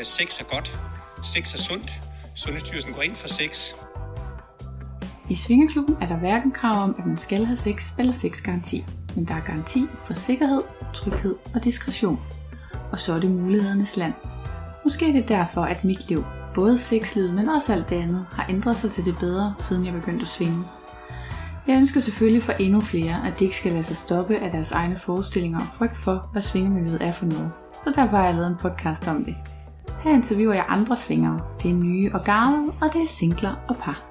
Øh, sex er godt, sex er sundt. Sundhedsstyrelsen går ind for sex. I Svingeklubben er der hverken krav om, at man skal have sex eller sexgaranti, men der er garanti for sikkerhed, tryghed og diskretion. Og så er det mulighedernes land. Måske er det derfor, at mit liv, både sexlivet, men også alt det andet, har ændret sig til det bedre, siden jeg begyndte at svinge. Jeg ønsker selvfølgelig for endnu flere, at de ikke skal lade sig stoppe af deres egne forestillinger og frygt for, hvad svingemiljøet er for noget. Så derfor har jeg lavet en podcast om det. Her interviewer jeg andre svingere. Det er nye og gamle, og det er singler og par.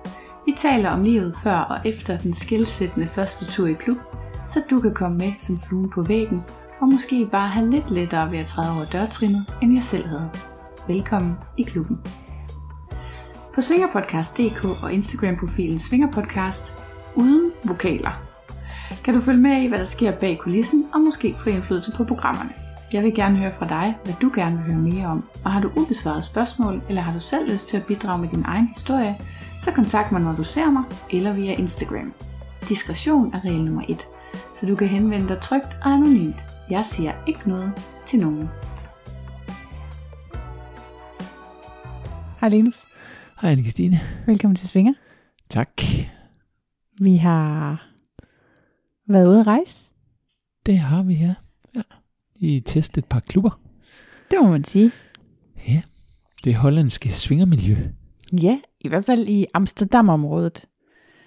Vi taler om livet før og efter den skilsættende første tur i klub, så du kan komme med som flue på væggen, og måske bare have lidt lettere ved at træde over dørtrinnet, end jeg selv havde. Velkommen i klubben. På svingerpodcast.dk og Instagram-profilen Svingerpodcast uden vokaler kan du følge med i, hvad der sker bag kulissen, og måske få indflydelse på programmerne. Jeg vil gerne høre fra dig, hvad du gerne vil høre mere om, og har du ubesvaret spørgsmål, eller har du selv lyst til at bidrage med din egen historie, så kontakt mig, når du ser mig, eller via Instagram. Diskretion er regel nummer 1, så du kan henvende dig trygt og anonymt. Jeg siger ikke noget til nogen. Hej Linus. Hej Anne-Christine. Velkommen til Svinger. Tak. Vi har været ude at rejse. Det har vi her. Ja. I testet et par klubber. Det må man sige. Ja. Det hollandske svingermiljø. Ja, i hvert fald i Amsterdam-området.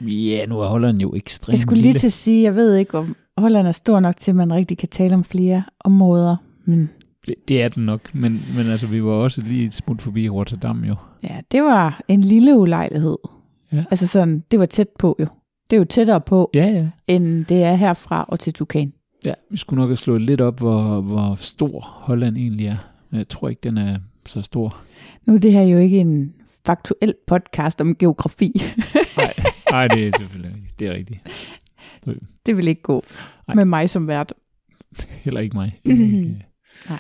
Ja, nu er Holland jo ekstremt Jeg skulle lige lille. til at sige, jeg ved ikke, om Holland er stor nok til, at man rigtig kan tale om flere områder. Men Det, det er den nok, men, men altså, vi var også lige et smut forbi Rotterdam jo. ja, det var en lille ulejlighed. Ja. Altså sådan, det var tæt på jo. Det er jo tættere på, Ja, ja. end det er herfra og til Tukan. Ja, vi skulle nok have slået lidt op, hvor, hvor stor Holland egentlig er. Jeg tror ikke, den er så stor. Nu er det her jo ikke en faktuel podcast om geografi. Nej, nej det er selvfølgelig. Det er rigtigt. det vil ikke gå Nej. med mig som vært. Heller ikke mig. Jeg er ikke, øh, Nej.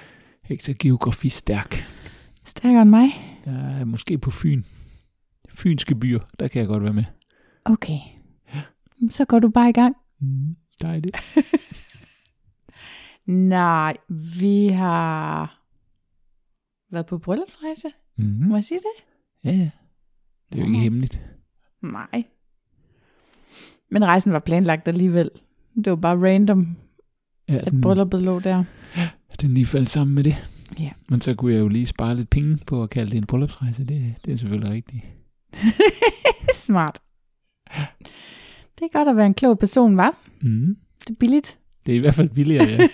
ikke så geografistærk. Stærkere end mig? Er måske på Fyn. Fynske byer, der kan jeg godt være med. Okay. Så går du bare i gang. Mm, dejligt. Nej, vi har været på bryllupsrejse. Mm. Må jeg sige det? Ja, ja. Det er jo ikke Nå. hemmeligt. Nej. Men rejsen var planlagt alligevel. Det var bare random, Ja, at den, brylluppet lå der. den lige faldt sammen med det. Ja. Men så kunne jeg jo lige spare lidt penge på at kalde det en bryllupsrejse. Det, det er selvfølgelig rigtigt. Smart. Det er godt at være en klog person, var? Mm. Det er billigt. Det er i hvert fald billigere, ja.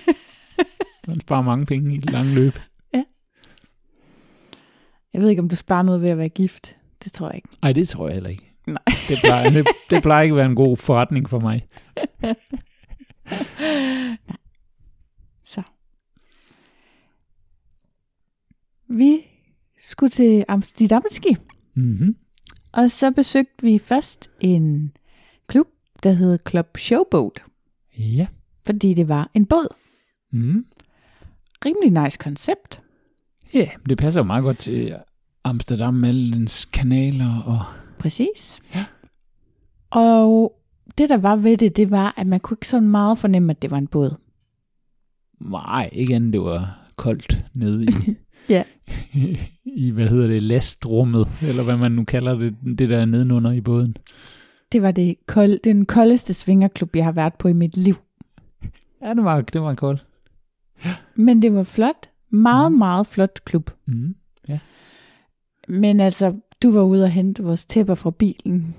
Man sparer mange penge i det lange løb. Jeg ved ikke, om du sparer noget ved at være gift. Det tror jeg ikke. Nej, det tror jeg heller ikke. Nej. Det plejer, det, det plejer ikke at være en god forretning for mig. Så. Vi skulle til Amsterdamski, Mm-hmm. og så besøgte vi først en klub, der hed Club Showboat, Ja. Fordi det var en båd. Mm. Rimelig nice koncept. Ja, det passer jo meget godt til Amsterdam med alle dens kanaler og... Præcis. Ja. Og det, der var ved det, det var, at man kunne ikke sådan meget fornemme, at det var en båd. Nej, ikke andet, det var koldt nede i... Ja. I, hvad hedder det, lastrummet, eller hvad man nu kalder det, det der er nedenunder i båden. Det var det kold, den koldeste svingerklub, jeg har været på i mit liv. Ja, det var, det var koldt. Men det var flot. Meget, Mhm. meget flot klub. Mm. Men altså, du var ude og hente vores tæpper fra bilen.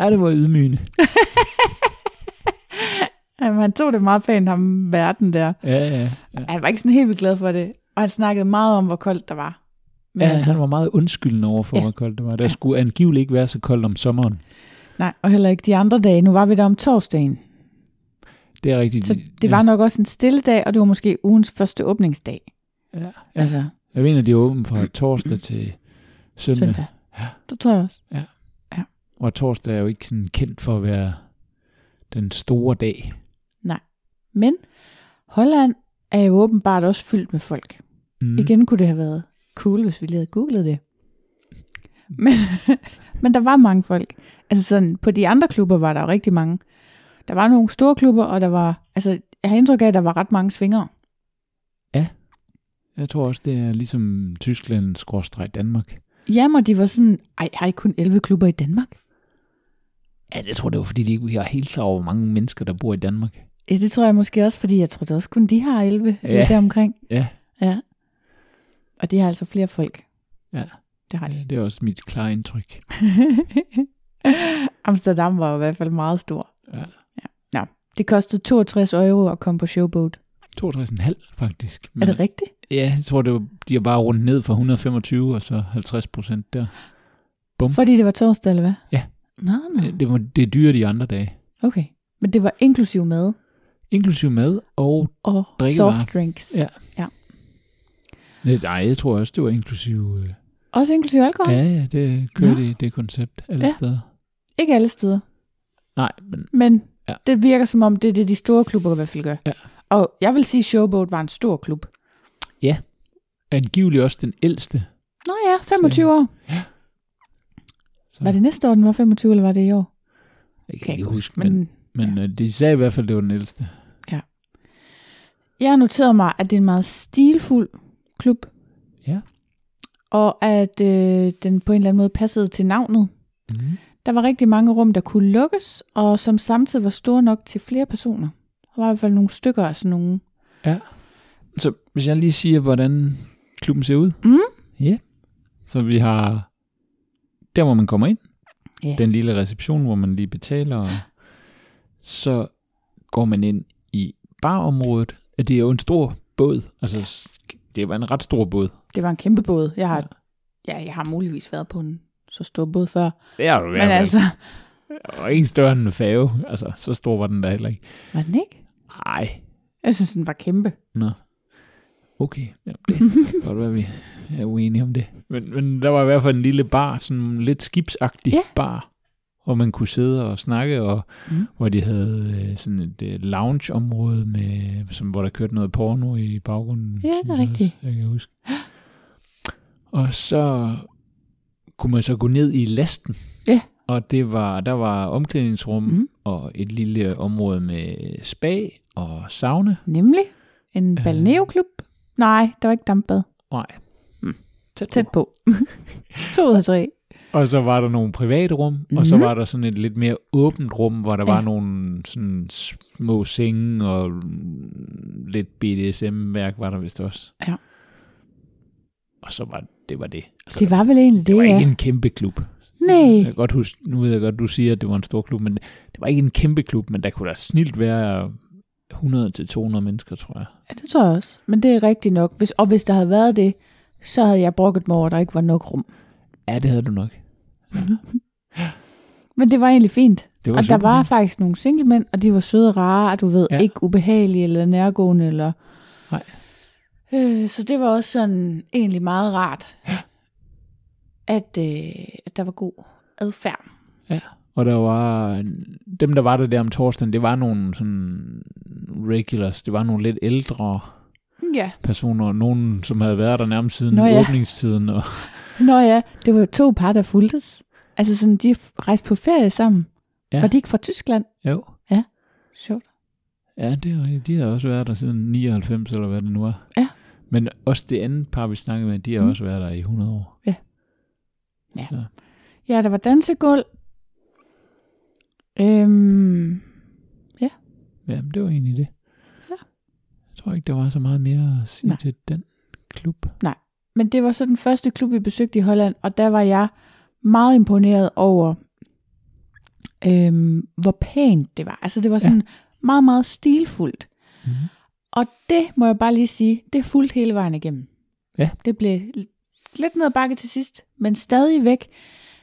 Ja, det var ydmygende. Jamen, han tog det meget pænt, ham verden der. Ja, ja. ja. Han var ikke sådan helt vildt glad for det. Og han snakkede meget om, hvor koldt der var. Men Ja, altså, han var meget undskyldende over for, Ja. ja. hvor koldt det var. Der Ja. skulle angiveligt ikke være så koldt om sommeren. Nej, og heller ikke de andre dage. Nu var vi der om torsdagen. Det er rigtigt. Så det var nok også en stille dag, og det var måske ugens første åbningsdag. Ja, ja. Altså, Jeg mener, det er åbent fra torsdag til søndag. søndag. Ja. Det tror jeg også. Og torsdag er jo ikke sådan kendt for at være den store dag. Men Holland er jo åbenbart også fyldt med folk. Mm. Igen kunne det have været cool, hvis vi lige havde googlet det. Men, men der var mange folk. Altså sådan, på de andre klubber var der jo rigtig mange. Der var nogle store klubber, og der var, altså, jeg har indtryk af, at der var ret mange svingere. Jeg tror også, det er ligesom Tyskland skråstreg Danmark. Jamen, og de var sådan, ej, har I kun 11 klubber i Danmark? Ja, jeg tror, det var, fordi de ikke er helt klar over, hvor mange mennesker, der bor i Danmark. Ja, det tror jeg måske også, fordi jeg tror det også kun de har 11 Ja. ja. deromkring. Ja, Ja. Og de har altså flere folk. ja. Det har de. ja det er også mit klare indtryk. Amsterdam var i hvert fald meget stor. Ja. Ja. Det kostede 62 euro at komme på Showboat. 62,5 faktisk. Er det rigtigt? Ja, jeg tror, det var, de har bare rundt ned fra 125 og så 50 procent der. Fordi det var torsdag, eller hvad? Ja. Nå, nå. Det, var, det er dyre de andre dage. Okay. Men det var inklusiv mad Inklusiv mad og... og Drikkevarer. soft drinks. Ja. ja. Nej, jeg tror også, det var inklusiv... Øh, Også inklusiv alkohol? ja, ja, det kører Nå. det, det koncept alle Ja. steder. Ikke alle steder. Nej, men Men Ja. ja. det virker som om, det er det, de store klubber i hvert fald gør. Ja. Og jeg vil sige, at Showboat var en stor klub. angiveligt også den ældste. Nå ja, 25 år. Så, Var det næste år, den var 25, eller var det i år? jeg kan Kan ikke jeg huske, men, Men men øh, de sagde i hvert fald, det var den ældste. jeg har noteret mig, at det er en meget stilfuld klub. Ja. Og at øh, den på en eller anden måde passede til navnet. Mm. Der var rigtig mange rum, der kunne lukkes, og som samtidig var store nok til flere personer. Der var i hvert fald nogle stykker af sådan nogle. Så hvis jeg lige siger, hvordan klubben ser ud. Mm. Ja. Så vi har der, hvor man kommer ind. Ja. Den lille reception, hvor man lige betaler. Og så går man ind i barområdet. Det er jo en stor båd. Altså, det var en ret stor båd. Det var en kæmpe båd. Jeg har, ja, jeg har muligvis været på en så stor båd før. Det er du Men altså, Og ikke større end en færge. Altså, så stor var den der heller ikke. var den ikke? Nej. Jeg synes, den var kæmpe. Nå. Okay. Ja, det kan godt være, vi er uenige om det. Men, men der var i hvert fald en lille bar, sådan en lidt skibsagtig Ja. bar, hvor man kunne sidde og snakke, og Mm. hvor de havde øh, sådan et øh, lounge-område, med, som, hvor der kørte noget porno i baggrunden. Ja, det er rigtigt. Jeg kan huske. Og så kunne man så gå ned i lasten. Ja. Og det var, der var omklædningsrum Mm. og et lille område med spa og sauna. Nemlig en Øh. balneoklub. Nej, der var ikke dampbad. Nej. Mm. Tæt, Tæt på. to ud af tre. Og så var der nogle private rum, mm-hmm. og så Mhm. var der sådan et lidt mere åbent rum, hvor der ja. Var nogle sådan små senge og lidt BDSM-værk var der vist også. Ja. Og så var det var det. Altså, Det var vel egentlig det, det var ja. ikke en kæmpe klub. Nej. Jeg kan godt huske, nu ved jeg godt, du siger, at det var en stor klub, men det var ikke en kæmpe klub, men der kunne da snilt være 100-200 mennesker, tror jeg. Ja, det tror jeg også. Men det er rigtigt nok. Hvis, og hvis der havde været det, så havde jeg brokket mig over, at der ikke var nok rum. Ja, det havde du nok. Men det var egentlig fint. Det var og der var fint. faktisk nogle singlemænd, og de var søde og rare, og du ved, ja. ikke ubehagelige eller nærgående. Eller... Nej. Øh, så det var også sådan egentlig meget rart, at, øh, at der var god adfærd. Og der var, dem der var der der om torsdagen, det var nogle sådan regulars, det var nogle lidt ældre Ja. personer, nogen som havde været der nærmest siden Nå ja. ja. åbningstiden. Og, Nå ja, det var to par, der fuldtes. Altså sådan, de rejste på ferie sammen. Ja. Ja. Var de ikke fra Tyskland? jo, Sjovt. ja, det er, de har også været der siden 99, eller hvad det nu er. Ja. Men også det andet par, vi snakkede med, de har Mm. også været der i 100 år. Ja. Ja. Så, Ja, der var dansegulv. Øhm, ja, men det var egentlig det. Ja. Jeg tror ikke, der var så meget mere at sige Nej. til den klub. men det var så den første klub, vi besøgte i Holland, og der var jeg meget imponeret over, øhm, hvor pænt det var. Altså det var sådan ja. meget, meget stilfuldt. Mm. Og det må jeg bare lige sige, det fuldt hele vejen igennem. Ja. Det blev lidt ned ad bakke til sidst, men stadigvæk,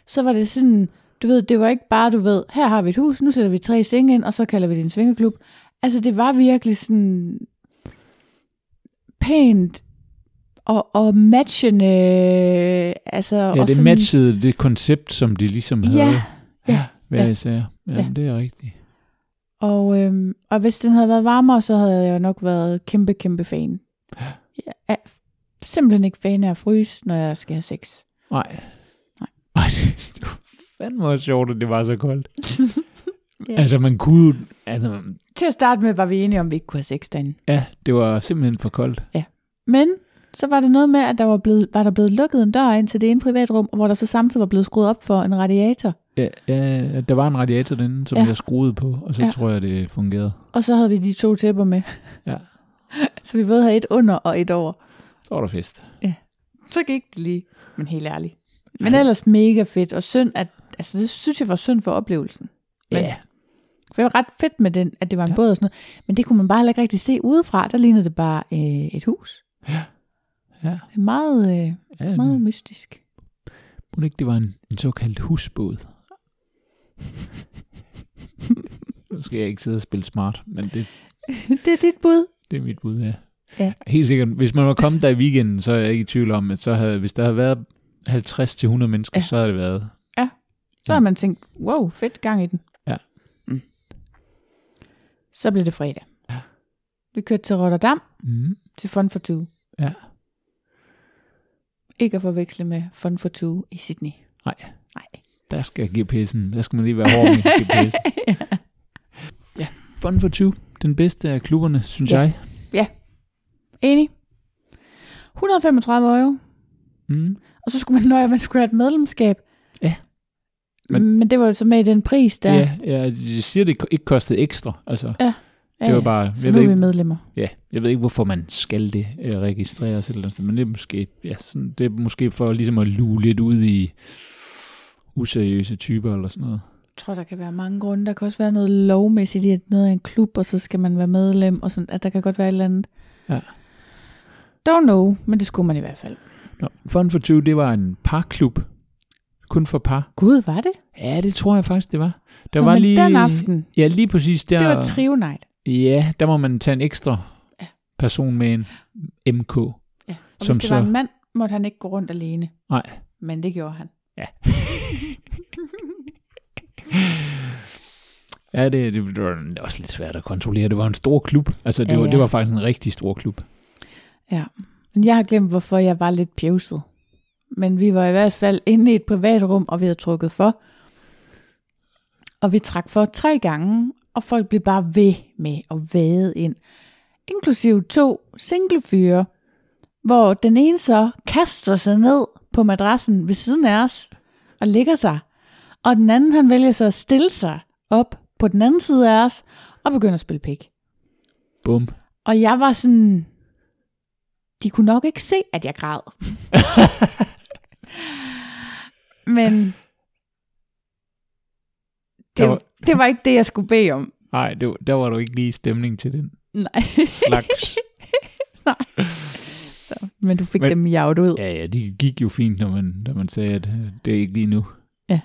så var det sådan, du ved, det var ikke bare, du ved, her har vi et hus, nu sætter vi tre senge ind, og så kalder vi det en svingeklub. Altså det var virkelig sådan pænt og, og matchende, altså... Ja, og det sådan, matchede det koncept, som de ligesom havde. Ja, ja, hver ja. især. Ja, Ja. det er rigtigt. Og, øhm, og hvis den havde været varmere, så havde jeg jo nok været kæmpe, kæmpe fan. Jeg er simpelthen ikke fan af at fryse, når jeg skal have sex. Nej. Nej. Ej, det var fandme også sjovt, at det var så koldt. Ja. Altså, man kunne... Altså, Til at starte med var vi enige om, at vi ikke kunne have sex derinde. ja, det var simpelthen for koldt. Men så var det noget med, at der var, blevet, var der blevet lukket en dør ind til det ene privatrum, hvor der så samtidig var blevet skruet op for en radiator. Ja, ja, der var en radiator derinde, som Ja. ja. jeg skruede på, og så Ja. ja. tror jeg, det fungerede. Og så havde vi de to tæpper med. Ja. Så vi både havde et under og et over. Så var der fest. Så gik det lige. Men helt ærligt. Men ellers mega fedt. Og synd, at, altså det synes jeg var synd for oplevelsen. Men- Ja. For det var ret fedt med den, at det var en ja. Ja. båd og sådan noget. Men det kunne man bare ikke rigtig se udefra. Der lignede det bare øh, et hus. Ja. Det er meget, øh, ja meget mystisk. Må det ikke, det var en, en såkaldt husbåd? nu skal jeg ikke sidde og spille smart, men det, det er dit bud. det er mit bud, ja. Ja. Helt sikkert. Hvis man var kommet der i weekenden, så er jeg ikke i tvivl om, at så havde, hvis der havde været 50-100 mennesker, Ja. ja. så havde det været. Så har man tænkt, wow, fedt gang i den. Ja. Mm. Så blev det fredag. Ja. Vi kørte til Rotterdam Mm. til Fun for Two. Ja. Ikke at forveksle med Fun for Two i Sydney. Nej. Nej. Der skal GPS'en, der skal man lige være hård med GPS. ja, Fun for Two. Den bedste af klubberne, synes Ja. jeg. Enig. 135 euro. Mm. Og så skulle man nøje, at man skulle have et medlemskab. Ja. Men, Men- det var jo så med i den pris der. Ja, ja, de siger, det ikke kostede ekstra. Altså, Ja, det var bare, Så jeg nu ved, er vi ikke, medlemmer. ja, jeg ved ikke, hvorfor man skal det øh, registreres et eller andet sted, men det er måske, ja, sådan, det er måske for ligesom at luge lidt ud i useriøse typer eller sådan noget. Jeg tror, der kan være mange grunde. Der kan også være noget lovmæssigt i, at noget er en klub, og så skal man være medlem, og sådan, at der kan godt være et eller andet. Ja. Don't know, men det skulle man i hvert fald. Nå, Fun for Two, det var en parklub. Kun for par. Gud, var det? Ja, det tror jeg faktisk, det var. Der Nå, var men lige... den aften, Ja, lige præcis der. det var trio night. Ja, der må man tage en ekstra Ja. person med en MK. Ja. Og Som hvis det var så- en mand, måtte han ikke gå rundt alene. Nej. Men det gjorde han. Ja. ja, det, det, det var også lidt svært at kontrollere. Det var en stor klub. Altså, det, Ja, var, ja. det var faktisk en rigtig stor klub. Men jeg har glemt, hvorfor jeg var lidt pjevset. Men vi var i hvert fald inde i et privat rum, og vi havde trukket for. Og vi trak for tre gange, og folk blev bare ved med at vade ind. Inklusive to single fyre, hvor den ene så kaster sig ned på madrassen ved siden af os og ligger sig. Og den anden, han vælger så at stille sig op på den anden side af os og begynder at spille pik. Bum. Og jeg var sådan, de kunne nok ikke se, at jeg græd. Men det, var- det var ikke det, jeg skulle bede om. Nej, det, var- der var du ikke lige stemning til den Nej. slags. Nej. Men du fik Men- dem jaget ud. ja, ja, de gik jo fint, når man, når man sagde, at øh, det er ikke lige nu. Ja.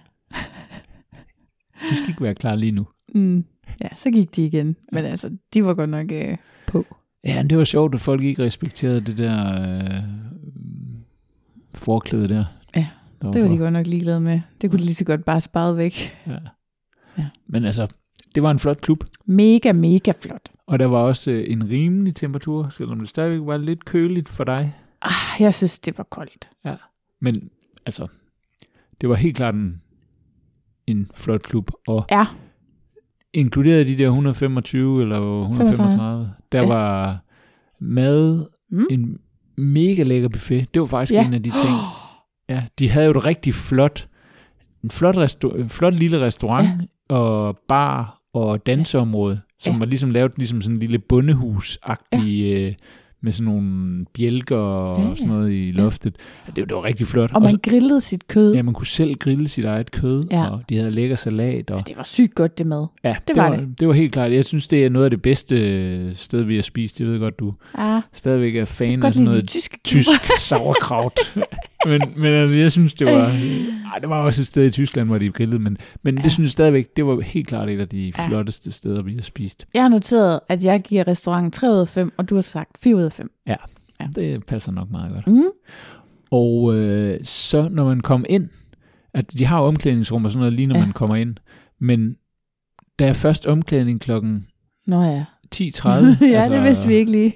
Vi skal ikke være klar lige nu. Mm. Ja, så gik de igen. Men altså, de var godt nok øh, på. Ja, men det var sjovt, at folk ikke respekterede det der øh, forklæde der. Ja, Der Det var de godt nok ligeglade med. Det kunne de lige så godt bare spare væk. Ja. Ja. Men altså, det var en flot klub, Mega, mega flot. og der var også øh, en rimelig temperatur, selvom det stadigvæk var lidt køligt for dig. Ah, jeg synes, det var koldt. Men altså, det var helt klart en, en flot klub, og Ja, inkluderet de der 125 eller 135, der Ja. var mad, Mm. en mega lækker buffet. Det var faktisk Ja. en af de ting. Ja, de havde jo et rigtig flot, en flot, restaur- en flot lille restaurant ja. og bar og danseområde, som Ja. var ligesom lavet ligesom sådan en lille bondehus-agtig, ja. øh, med sådan nogle bjælker og Ja, ja. sådan noget i loftet. Ja. Det, det var rigtig flot. og man så, grillede sit kød. ja, man kunne selv grille sit eget kød, Ja. og de havde lækker salat. Og, Det var sygt godt, det mad. ja, det var det. var helt klart. Jeg synes, det er noget af det bedste sted, vi har spist. Jeg ved godt, du Ja, stadigvæk er fan af sådan noget tyske tysk sauerkraut. Men, men altså, jeg synes, det var... Ej, det var også et sted i Tyskland, hvor de grillede, men, men ja. Ja. det synes jeg stadigvæk, det var helt klart et af de Ja. flotteste steder, vi har spist. Jeg har noteret, at jeg giver restauranten 3 ud af 5, og du har sagt 4 ud af 5. Ja. Det passer nok meget godt. Mm. Og øh, så når man kom ind, at de har omklædningsrum og sådan noget, lige når ja. Ja. man kommer ind, men der er først omklædning klokken Nå ja. 10.30. ja, altså, det vidste vi ikke lige.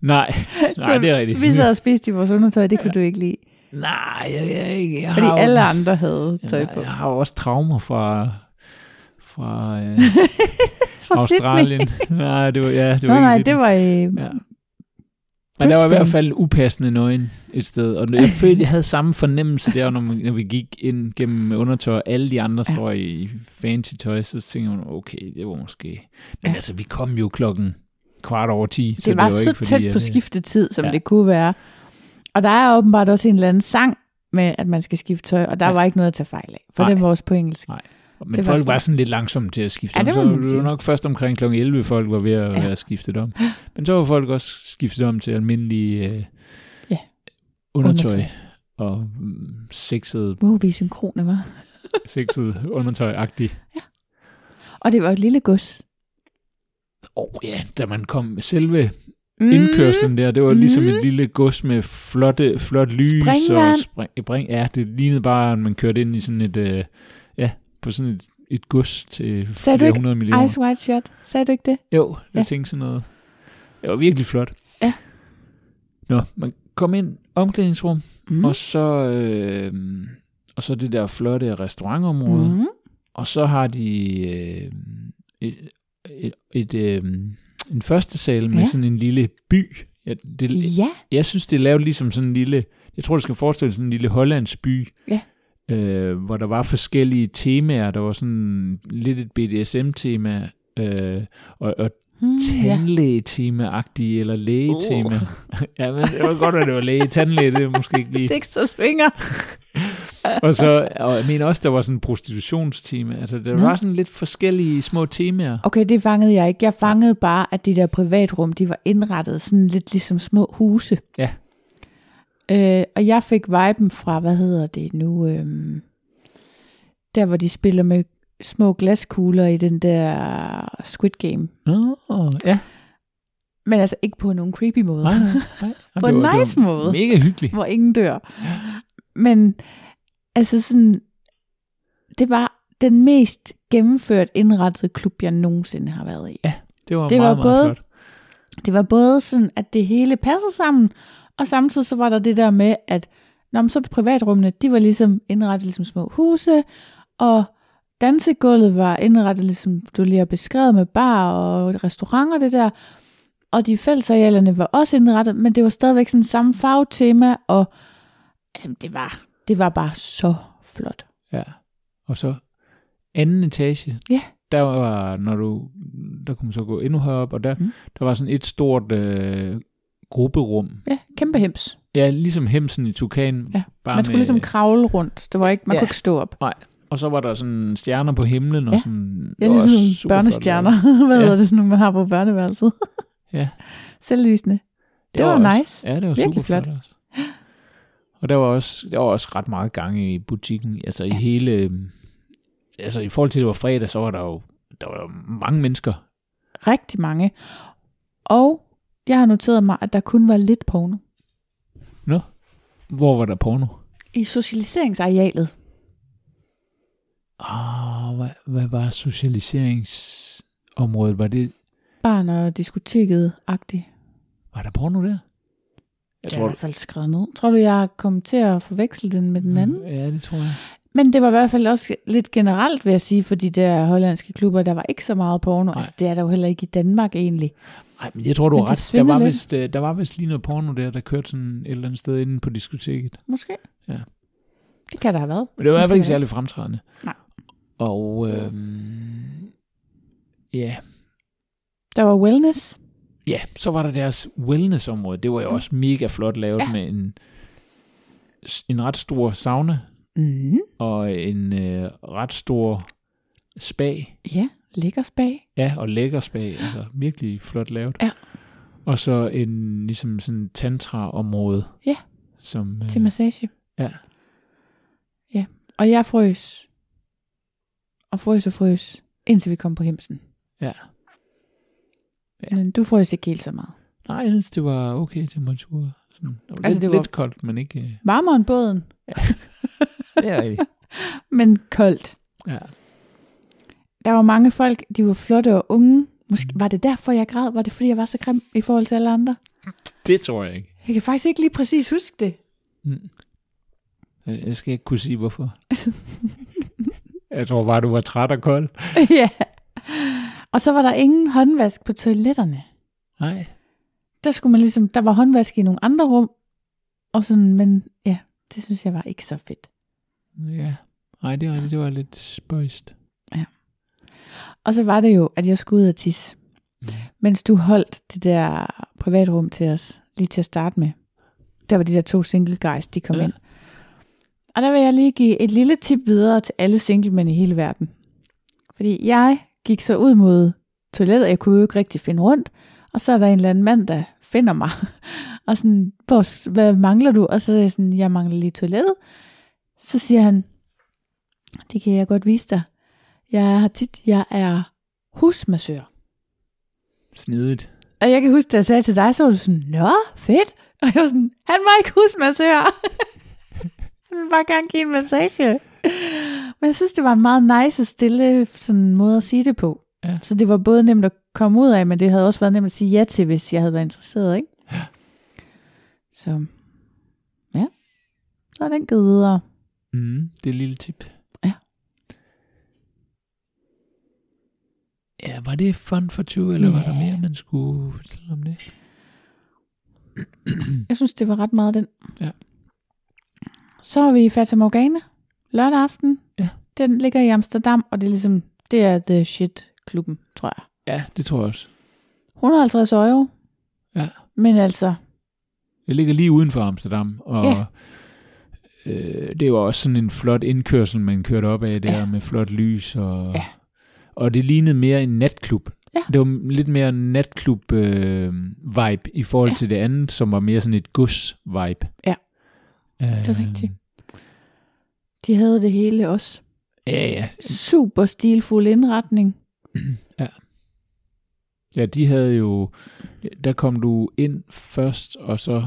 Nej, nej, det er rigtigt. Vi sad og spiste i vores undertøj, det kunne du ikke lide. Nej, jeg, jeg, jeg, Fordi har jo- alle andre havde tøj jeg, på. jeg har jo også traumer fra, fra øh, Fra Australien. nej, det var, ja, det var Nå ikke nej, Sydney. det var i Ja. Men der var i hvert fald upassende nøgen et sted, og jeg følte, jeg havde samme fornemmelse der, når, man, når vi gik ind gennem undertøj, og alle de andre Ja. står i fancy tøj, så tænker man, okay, det var måske... Men Ja. altså, vi kom jo klokken kvart over 10, Det var var så ikke, tæt på det- skiftetid, som Ja. det kunne være. Og der er åbenbart også en eller anden sang med, at man skal skifte tøj, og der Ja. var ikke noget at tage fejl af, for Nej. den var også på engelsk. Men Det var folk var, sådan- sådan lidt langsomme til at skifte Ja, om, det må så det var nok først omkring kl. 11, folk var ved at Ja. være skiftet om. Men så var folk også skiftet om til almindelige øh, Ja. undertøj, Undertøj. og mm, sexet, Wow, vi er synkrone, var. sexet undertøj-agtigt. Og det var et lille gods. Åh oh, ja, da man kom med selve indkørslen der, det var ligesom Mhm. et lille gods med flotte, flot lys Springvand. og spring, spring, ja, det lignede bare, at man kørte ind i sådan et, øh, ja, på sådan et, et gods til Sagde flere hundrede millioner. Ice White Shot. Sagde du ikke det? Jo, jeg Ja. tænkte sådan noget. Det var virkelig flot. Ja. Nå, man kom ind omklædningsrum, Mm. mm. og så øh, og så det der flotte restaurantområde, mm. Mm. og så har de øh, et, et, et øh, en første sal med Ja. sådan en lille by. Ja, det, Ja, jeg synes, det er lavet ligesom sådan en lille, jeg tror, det skal forestille sådan en lille hollandsk by, Ja. øh, hvor der var forskellige temaer. Der var sådan lidt et BDSM-tema, øh, og, og hmm, ja. tandlægetema-agtige, eller lægetema. Uh. ja, men det var godt, at det var læge. Tandlæge, det er måske ikke lige. Sticks og svinger. Og så, og jeg mener også, der var sådan en prostitutionstema. Altså, der Nå. var sådan lidt forskellige små temaer. Okay, det fangede jeg ikke. Jeg fangede bare, at de der privatrum, de var indrettet sådan lidt ligesom små huse. Ja. Øh, og jeg fik viben fra, hvad hedder det nu, øhm, der hvor de spiller med små glaskugler i den der Squid Game. Nå, ja. Men altså ikke på nogen creepy måde. Nej, nej, nej. På en var- det nice var måde. Mega hyggeligt. hvor ingen dør. Men altså sådan, det var den mest gennemført indrettede klub, jeg nogensinde har været i. Det var Det meget, var meget både- flot. Det var både sådan, at det hele passede sammen, og samtidig så var der det der med, at når man så privatrummene, de var ligesom indrettet ligesom små huse, og dansegulvet var indrettet ligesom du lige har beskrevet med bar og restauranter det der, og de fællesarealerne var også indrettet, men det var stadigvæk sådan samme farvetema, og altså, det var, det var bare så flot. Ja. Og så anden etage. Ja. Der var, når du, der kunne man så gå endnu højere op, og der, Mm. der var sådan et stort øh, grupperum. Ja, kæmpe hems. Ja, ligesom hemsen i Tukan. Ja, bare Man skulle med, ligesom kravle rundt. Det var ikke, man Ja. kunne ikke stå op. Og så var der sådan stjerner på himlen, og Ja. sådan... Ja, det var ligesom super flot børnestjerner. Hvad Ja. hedder det sådan, nogle, man har på børneværelset? Ja. Selvlysende. Det var også, nice. Ja, det var Virkelig super flot. flot. Også. Og der var også, der var også ret meget gang i butikken. Altså i hele... øhm, Altså i forhold til, at det var fredag, så var der jo der var jo mange mennesker. Rigtig mange. Og jeg har noteret mig, at der kun var lidt porno. Hvor var der porno? I socialiseringsarealet. Ah, hvad, hvad var socialiseringsområdet? Var det... Barn og diskoteket-agtigt. Var der porno der? Jeg Det er i hvert fald skrevet ned. Tror du, jeg kom til at forveksle den med den anden? Ja, det tror jeg. Men det var i hvert fald også lidt generelt, vil jeg sige, for de der hollandske klubber, der var ikke så meget porno. Nej. Altså, det er der jo heller ikke i Danmark egentlig. Nej, men jeg tror, du Men har ret. Der var, lidt. vist, øh, der var vist lige noget porno der, der kørte sådan et eller andet sted inde på diskoteket. Måske. Ja. Det kan der have været. Men det var i hvert fald ikke særlig fremtrædende. Nej. Og øhm, ja, Der var wellness. ja, så var der deres wellnessområde. Det var jo også mega flot lavet Ja. med en, en ret stor sauna Mm. og en øh, ret stor spa. Ja, lækker spag. Ja, og lækker spa. Altså virkelig flot lavet. Ja. Og så en ligesom sådan tantra-område. Ja. Som, øh, Til massage. ja. Ja, og jeg frøs. Og frøs og frøs, indtil vi kom på hemsen. Ja. Ja. Men du frøs ikke helt så meget. Nej, jeg synes, det var okay temperatur. Sådan, det var Altså, lidt, det var- lidt koldt, men ikke... øh, Varmere end båden, Det er rigtigt. men koldt. Ja. Der var mange folk, de var flotte og unge. Måske var det derfor, jeg græd? Var det, fordi jeg var så grim i forhold til alle andre? Det tror jeg ikke. Jeg kan faktisk ikke lige præcis huske det. Mm. Jeg skal ikke kunne sige, hvorfor. jeg tror bare, du var træt og kold. ja. Og så var der ingen håndvask på toiletterne. Nej. der skulle man ligesom, der var håndvask i nogle andre rum, og sådan, men ja, det synes jeg var ikke så fedt. Ja. Nej, det var, det var lidt spøjst. Og så var det jo, at jeg skulle ud og tisse, Mm. mens du holdt det der privatrum til os, lige til at starte med. Der var de der to single guys, de kom Ja. ja. ind. Og der vil jeg lige give et lille tip videre til alle singlemænd i hele verden. Fordi jeg gik så ud mod toilettet, og jeg kunne jo ikke rigtig finde rundt. Og så er der en eller anden mand, der finder mig. Og sådan, hvor, hvad mangler du? Og så er jeg sådan, jeg mangler lige toilettet. Så siger han, det kan jeg godt vise dig. Jeg har tit, jeg er husmassør. Snedigt. Og jeg kan huske, da jeg sagde til dig, så var du sådan, nå, fedt. Og jeg var sådan, han var ikke husmassør. han ville bare gerne give en massage. Men jeg synes, det var en meget nice og stille sådan måde at sige det på. Ja. Så det var både nemt at komme ud af, men det havde også været nemt at sige ja til, hvis jeg havde været interesseret, ikke? Ja. Så, ja. Så er den givet videre. Mm, det er et lille tip. Ja. Ja, var det fun for 20, eller var der Ja. mere, man skulle fortælle om det? Jeg synes, det var ret meget den. Ja. Så er vi i Fata Morgana lørdag aften. Ja. Den ligger i Amsterdam, og det er ligesom, det er The Shit-klubben, tror jeg. Ja, det tror jeg også. 150 euro. Ja. Men altså, Det ligger lige uden for Amsterdam, og Ja. øh, det var også sådan en flot indkørsel, man kørte op af der, Ja. med flot lys, og, Ja. og det lignede mere en natklub. Ja. Det var lidt mere natklub-vibe i forhold Ja. til det andet, som var mere sådan et gods-vibe. Ja. Det er rigtigt. De havde det hele også. Ja, ja. Super stilfuld indretning. Ja, de havde jo... Der kom du ind først, og så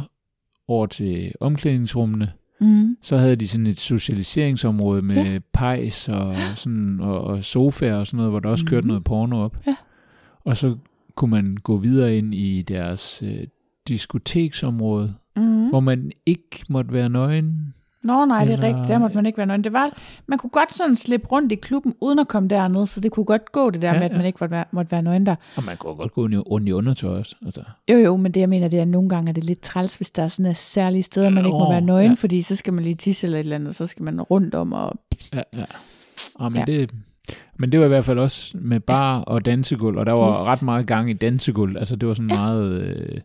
over til omklædningsrummene. Mm. Så havde de sådan et socialiseringsområde med Ja. ja. pejs og, sådan, og, og sofaer og sådan noget, hvor der også kørte Mhm. noget porno op. Ja. Og så kunne man gå videre ind i deres øh, diskoteksområde, Mm. hvor man ikke måtte være nøgen. Nå nej, det er Eller- rigtigt. Der måtte man ikke være nøgen. Det var, man kunne godt sådan slippe rundt i klubben, uden at komme derned, så det kunne godt gå det der Ja, med, at ja. man ikke måtte være, måtte være nøgen der. Og man kunne godt gå rundt i undertøj også. Altså. Jo jo, men det jeg mener, det er, at nogle gange er det lidt træls, hvis der er sådan et særlige steder, man ikke må være nøgen, ja. fordi så skal man lige tisse eller et eller andet, og så skal man rundt om og... Ja, ja. Og men, Ja. Det, men det var i hvert fald også med bar og dansegulv, og der var Yes. ret meget gang i dansegulv. Altså det var sådan ja. meget... Øh,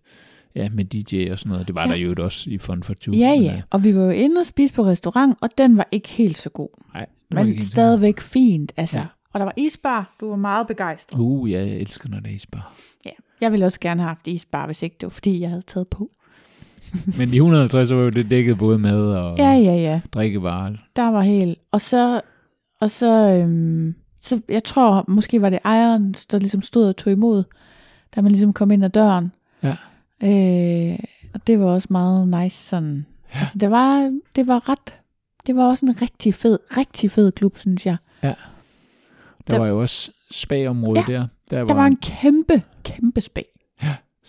ja, med DJ og sådan noget. Det var Ja. der jo også i Fun for Two. Ja, ja. øh, Og vi var jo inde og spise på restaurant, og den var ikke helt så god. Nej, Men stadigvæk fint, altså. Ja. Og der var isbar. Du var meget begejstret. Uh, ja, jeg elsker, når det er isbar. Ja. Jeg ville også gerne have haft isbar, hvis ikke det var, fordi jeg havde taget på. Men de 150 var jo det dækket både mad og Ja, ja, ja. drikkevarer. Der var helt... Og så... Og så, øhm, så jeg tror, måske var det ejeren, der ligesom stod og tog imod, da man ligesom kom ind ad døren. Ja. Øh, og det var også meget nice sådan. Ja. Altså, det var, det var ret... Det var også en rigtig fed, rigtig fed klub, synes jeg. Der, Der- var jo også spa-område Ja, der. Der Der var en kæmpe, kæmpe spag.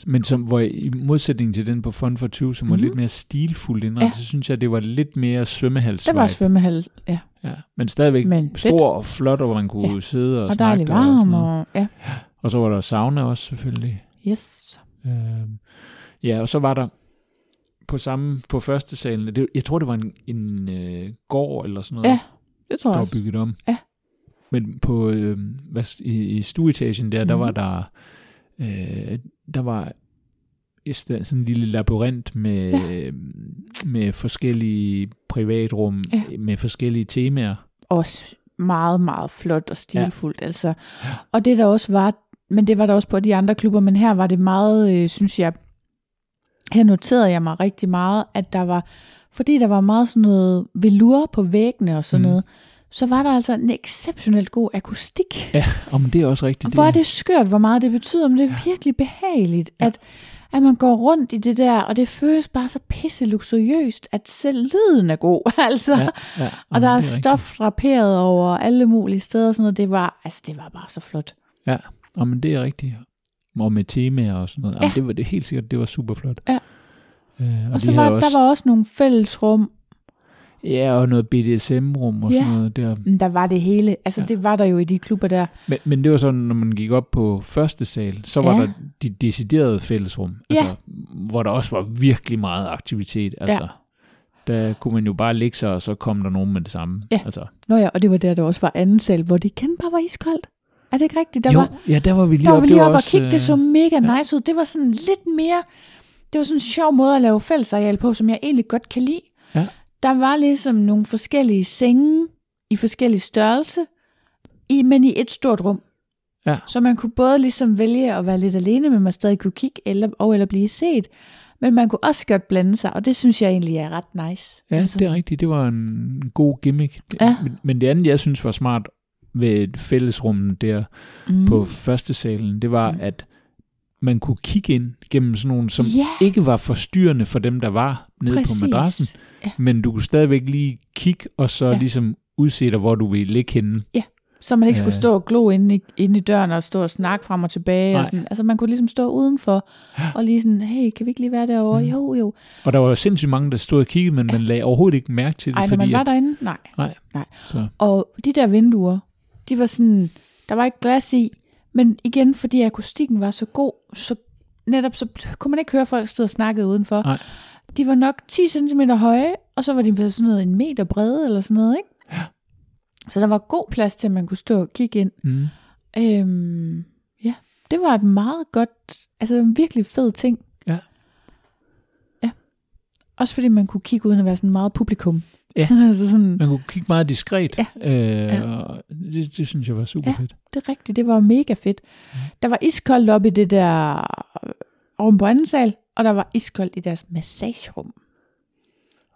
Men som, hvor i modsætning til den på Fun for 20, som var Mhm. lidt mere stilfuld indrettet, Ja. ja. så synes jeg, det var lidt mere svømmehals Der var svømmehal, ja. Ja, men stadigvæk Men men fedt. stor og flot, og man kunne Ja. ja. sidde og, Og snakke og sådan varm, noget. og ja. Og så var der sauna også selvfølgelig. Yes. Øhm, ja, og så var der på samme, på første salen, det, jeg tror det var en, en øh, gård eller sådan noget, Ja, Det tror der jeg var bygget om. Ja. Men på øh, hvad, i, i stueetagen der, mm. der Mhm. var der, øh, der var i stedet sådan en lille labyrint med, Ja. ja. med forskellige privatrum, ja. med forskellige temaer. Også meget, meget flot og stilfuldt. Ja. Altså. Og det der også var, men det var der også på de andre klubber, men her var det meget, øh, synes jeg, her noterede jeg mig rigtig meget, at der var, fordi der var meget sådan noget velur på væggene og sådan mm. Noget, så var der altså en exceptionelt god akustik. Ja, og men det er også rigtigt. Og hvor er det skørt, hvor meget det betyder, men det er virkelig behageligt, Ja. at, at man går rundt i det der, og det føles bare så pisse luksuriøst, at selv lyden er god. altså. Ja, ja, Og der er rigtigt. stof draperet over alle mulige steder og sådan noget. Det var, altså, det var bare så flot. Ja, og men det er rigtigt. Og med temaer og sådan noget. Ja. Jamen, det var det helt sikkert, det var super flot. Ja. Øh, og, Og, så de var, også, der var også nogle fællesrum. Ja, og noget BDSM-rum og Ja. sådan noget der. Men Der var det hele. Altså, ja. Ja. det var der jo i de klubber der. Men, men det var sådan, når man gik op på første sal, så var Ja. der de deciderede fællesrum. Ja. Altså hvor der også var virkelig meget aktivitet. Altså, der kunne man jo bare ligge sig, og så kom der nogen med det samme. Ja. Altså, Nå ja, og det var der, der også var anden sal, hvor det igen bare var iskoldt. Er det ikke rigtigt? Der jo, var, ja, der var vi lige der var oppe. vi Det lige var oppe og kigge. Det øh, så mega nice ud. Det var sådan lidt mere... Det var sådan en sjov måde at lave fællesareal på, som jeg egentlig godt kan lide. Ja. Der var ligesom nogle forskellige senge i forskellige størrelse, i, men i et stort rum. Ja. Så man kunne både ligesom vælge at være lidt alene, men man stadig kunne kigge eller, og eller blive set. Men man kunne også godt blande sig, og det synes jeg egentlig er ret nice. Ja, Altså, det er rigtigt. Det var en god gimmick. Ja. Men, men det andet, jeg synes var smart ved fællesrummet der mm. på første salen, det var, Mm. at man kunne kigge ind gennem sådan nogle, som Ja. ikke var forstyrrende for dem, der var nede Præcis. på madrassen. Ja. Men du kunne stadigvæk lige kigge, og så Ja. ja. ligesom udse dig, hvor du vil ligge henne. Så man ikke skulle Øh. stå og glo inde i, inde i døren og stå og snakke frem og tilbage. Nej. Og sådan. Altså man kunne ligesom stå udenfor og lige sådan, hey, kan vi ikke lige være derovre? Mm. Jo, jo. Og der var jo sindssygt mange, der stod og kiggede, men man lagde overhovedet ikke mærke til det. Ej, når fordi man var at- derinde, nej. så, Og de der vinduer, de var sådan, der var ikke glas i, men igen, fordi akustikken var så god, så netop så kunne man ikke høre folk stå og snakke udenfor. Nej. De var nok 10 cm høje, og så var de sådan noget en meter brede eller sådan noget, ikke? Ja. Så der var god plads til, at man kunne stå og kigge ind. mm. Øhm, ja, det var et meget godt, altså en virkelig fed ting. Ja. Ja. Også fordi man kunne kigge uden at være sådan meget publikum. Ja. altså sådan, Man kunne kigge meget diskret, Ja. øh, Ja. og det, det synes jeg var super Ja. fedt. det er rigtigt, det var mega fedt. Der var iskoldt oppe i det der øh, rum på anden sal, og der var iskoldt i deres massagerum.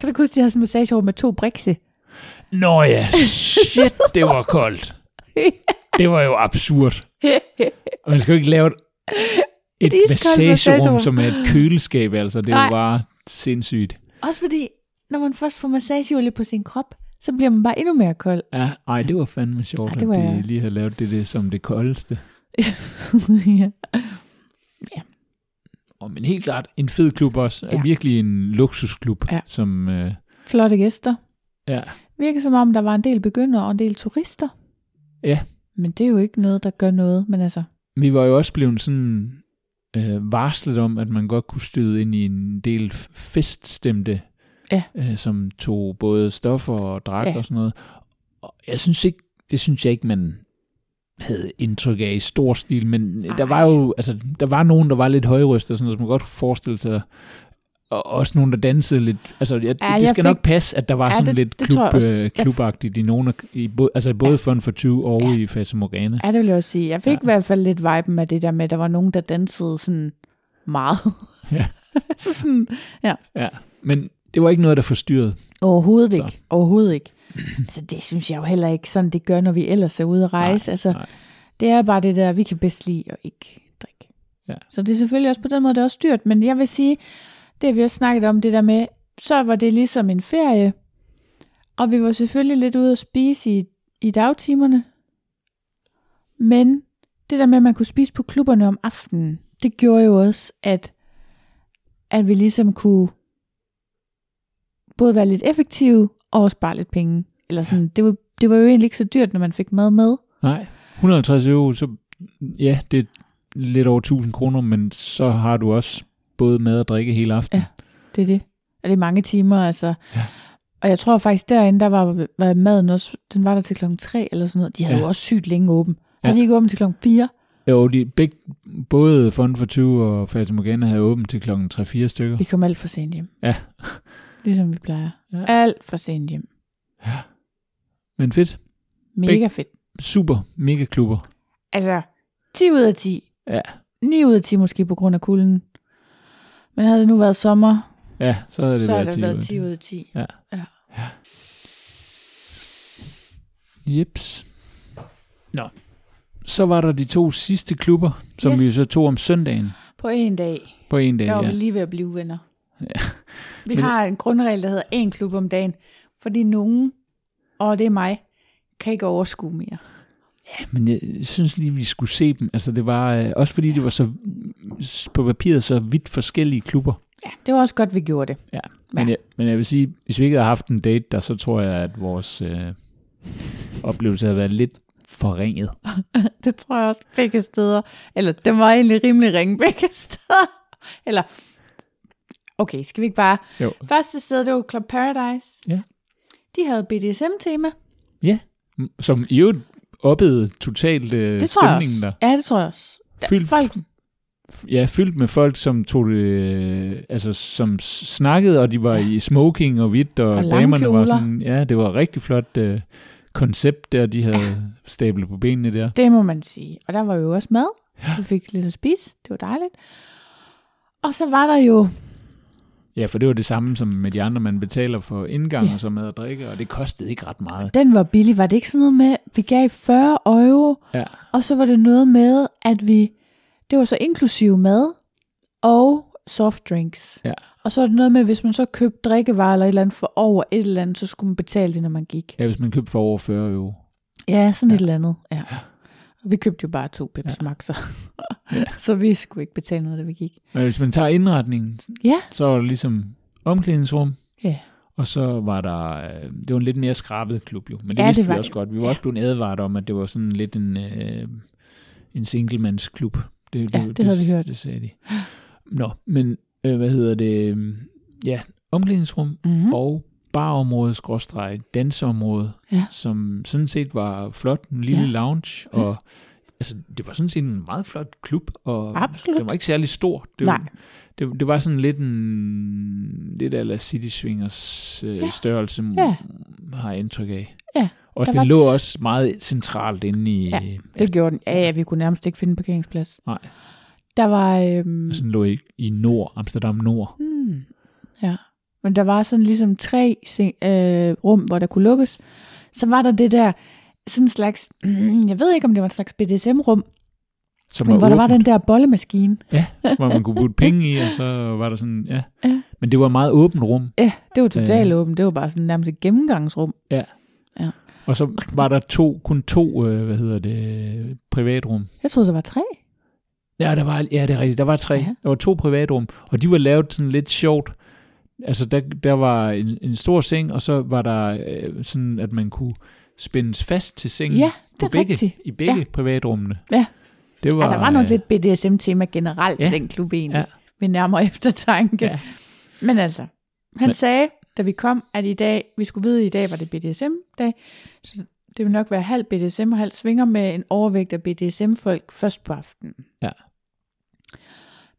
Kan du huske, de havde sådan et massagerum med to brikse? Nå ja, shit, det var koldt. Det var jo absurd. Og man skal jo ikke lave et, et massagerum, massagerum. som er et køleskab, altså. Det jo bare sindssygt. Også fordi, når man først får massageolie på sin krop, så bliver man bare endnu mere kold. Ja, ej, det var fandme sjovt, ja, det var- at de lige havde lavet det, det som det koldeste. ja. Og, men helt klart, en fed klub også. Ja. Ja. Virkelig en luksusklub, Ja. som... Øh, Flotte gæster. ja, Virker som om, der var en del begyndere og en del turister. Ja. Men det er jo ikke noget, der gør noget. Men altså, vi var jo også blevet sådan øh, varslet om, at man godt kunne støde ind i en del feststemte, Ja. øh, som tog både stoffer og drak Ja. og sådan noget. Og jeg synes ikke, det synes jeg ikke, man havde indtryk af i stor stil, men Ej. der var jo, altså, der var nogen, der var lidt højrystet og sådan noget, som man godt kunne forestille sig, og også nogen, der dansede lidt. Altså, jeg, Ja, ja, det jeg skal fik- nok passe, at der var Ja, sådan det- lidt det klub, jeg også. øh, klubagtigt i nogle af, i, både, altså både Fun for 20 og Ja. i Fata Morgana. ja, det vil jeg også sige. Jeg fik Ja. ja. i hvert fald lidt viben af det der med, at der var nogen, der dansede sådan meget. Ja. så sådan, Ja, men det var ikke noget, der forstyrrede. overhovedet Så. ikke. Overhovedet ikke. altså, det synes jeg jo heller ikke sådan, det gør, når vi ellers er ude at rejse. altså, nej. det er bare det der, vi kan bedst lide og ikke drikke. Ja. Så det er selvfølgelig også på den måde, det er også dyrt. Men jeg vil sige, det har vi også snakket om, det der med, så var det ligesom en ferie. Og vi var selvfølgelig lidt ude at spise i, i dagtimerne. Men det der med, at man kunne spise på klubberne om aftenen, det gjorde jo også, at, at vi ligesom kunne både være lidt effektive og spare lidt penge. Eller sådan, det, var, det var jo egentlig ikke så dyrt, når man fik mad med. Nej, 150 euro, så ja, det er lidt over 1000 kroner, men så har du også både mad og drikke hele aftenen. Ja. Det er det. Og det er mange timer, altså. Ja. Og jeg tror faktisk derinde, der var, var maden også, den var der til klokken 3 eller sådan noget. De havde Ja. jo også sygt længe åben. Ja. Havde de ikke åbent til klokken 4? Jo, de, begge, både Fun for 20 og Morgana havde åbent til klokken 3-4 stykker. Vi kom alt for sent hjem. Ja. Ligesom vi plejer. Ja. Alt for sent hjem. Men fedt. Mega fedt. Super. Mega klubber. Altså, 10 ud af 10. Ja. 9 ud af 10 måske på grund af kulden. Men havde det nu været sommer, Ja, så havde det så været det 10 været ud af 10 ud af 10. Jeps. Nå. Så var der de to sidste klubber, som Yes. vi så tog om søndagen På en dag, på en dag. der var Ja. vi lige ved at blive venner. Ja. Vi Men- har en grundregel, der hedder en klub om dagen, fordi nogen, og det er mig, kan ikke overskue mere. Men jeg synes lige, vi skulle se dem. Altså det var øh, også fordi, det var så på papiret så vidt forskellige klubber. Ja, det var også godt, vi gjorde det. Ja. Men, Ja. jeg, men jeg vil sige, hvis vi ikke havde haft en date der, så tror jeg, at vores øh, oplevelse havde været lidt forringet. Det tror jeg også begge steder. Eller det var egentlig rimelig ringe begge steder. Eller Okay, skal vi ikke bare... Jo. Første sted, det var Club Paradise. Ja. De havde BDSM-tema. Ja, som i øvrigt oppede totalt øh, Det tror jeg stemningen der. Ja, det tror jeg også. Der, Fyldt, folk, ja, fyldt med folk, som tog det, øh, altså som snakkede, og de var i smoking og hvidt, og, Og damerne var sådan, ja, det var rigtig flot øh, koncept der, de havde stablet på benene der. det må man sige. Og der var jo også mad. Vi fik lidt at spise. Det var dejligt. Og så var der jo... Ja, for det var det samme som med de andre, man betaler for indgang Ja. og så mad og drikke, og det kostede ikke ret meget. Den var billig. Var det ikke sådan noget med, vi gav 40 euro, Ja, og så var det noget med, at vi... Det var så inklusive mad og softdrinks. ja, Og så er det noget med, hvis man så købte drikkevarer eller et eller andet for over et eller andet, så skulle man betale det, når man gik. ja, hvis man købte for over 40 euro. Ja, sådan ja. et eller andet. Ja. Og vi købte jo bare to Pepsi Ja. Max'er. Ja. så vi skulle ikke betale noget, da vi gik. Men hvis man tager indretningen, Ja. så var der ligesom omklædningsrum, Ja. og så var der, øh, det var en lidt mere skrabet klub jo, men det Ja, vidste det var vi også det. godt. Vi var Ja. også blevet advaret om, at det var sådan lidt en, øh, en singlemandsklub. Det, Ja, det havde vi hørt. Det sagde de. Nå, men øh, hvad hedder det? Ja, omklædningsrum Mm-hmm. og barområde, skråstreg, danseområde, Ja. som sådan set var flot, en lille Ja. ja. lounge, og altså, det var sådan set en meget flot klub, og Absolut. den var ikke særlig stor. Det, Nej. var- det, det var sådan lidt en, lidt af City Swingers øh, Ja. størrelse, Ja. har jeg indtryk af. Ja, Og den var lå t- også meget centralt inde i, Ja, Det gjorde den. Ja, ja, vi kunne nærmest ikke finde en parkeringsplads. nej, Der var... Øhm, altså den lå i, i Nord, Amsterdam Nord. hmm, ja. Men der var sådan ligesom tre øh, rum, hvor der kunne lukkes. Så var der det der, sådan en slags, mm, jeg ved ikke, om det var en slags BDSM-rum, Som men hvor der var åbent. den der bollemaskine. Ja, hvor man kunne putte penge i, og så var der sådan, ja. Ja. Men det var et meget åbent rum. Ja, det var totalt Øh. åbent. Det var bare sådan nærmest et gennemgangsrum. Og så var der to, kun to, øh, hvad hedder det, privatrum. Jeg troede, der var tre. Ja, der var, ja, det er rigtigt. Der var tre. Ja. Ja. Der var to privatrum, og de var lavet sådan lidt sjovt. Altså, der, der var en, en stor seng, og så var der øh, sådan, at man kunne spændes fast til sengen Ja, det på er begge, rigtigt. i begge Ja. privatrummene. Ja. Det var, Ja, der var nok øh, lidt BDSM-tema generelt i Ja. den klub egentlig. Ja. Ved nærmere eftertanke. Ja. Men altså, han Men- sagde, da vi kom, at i dag, vi skulle vide, at i dag var det BDSM-dag, så det vil nok være halv BDSM og halv svinger med en overvægt af BDSM-folk først på aftenen. Ja.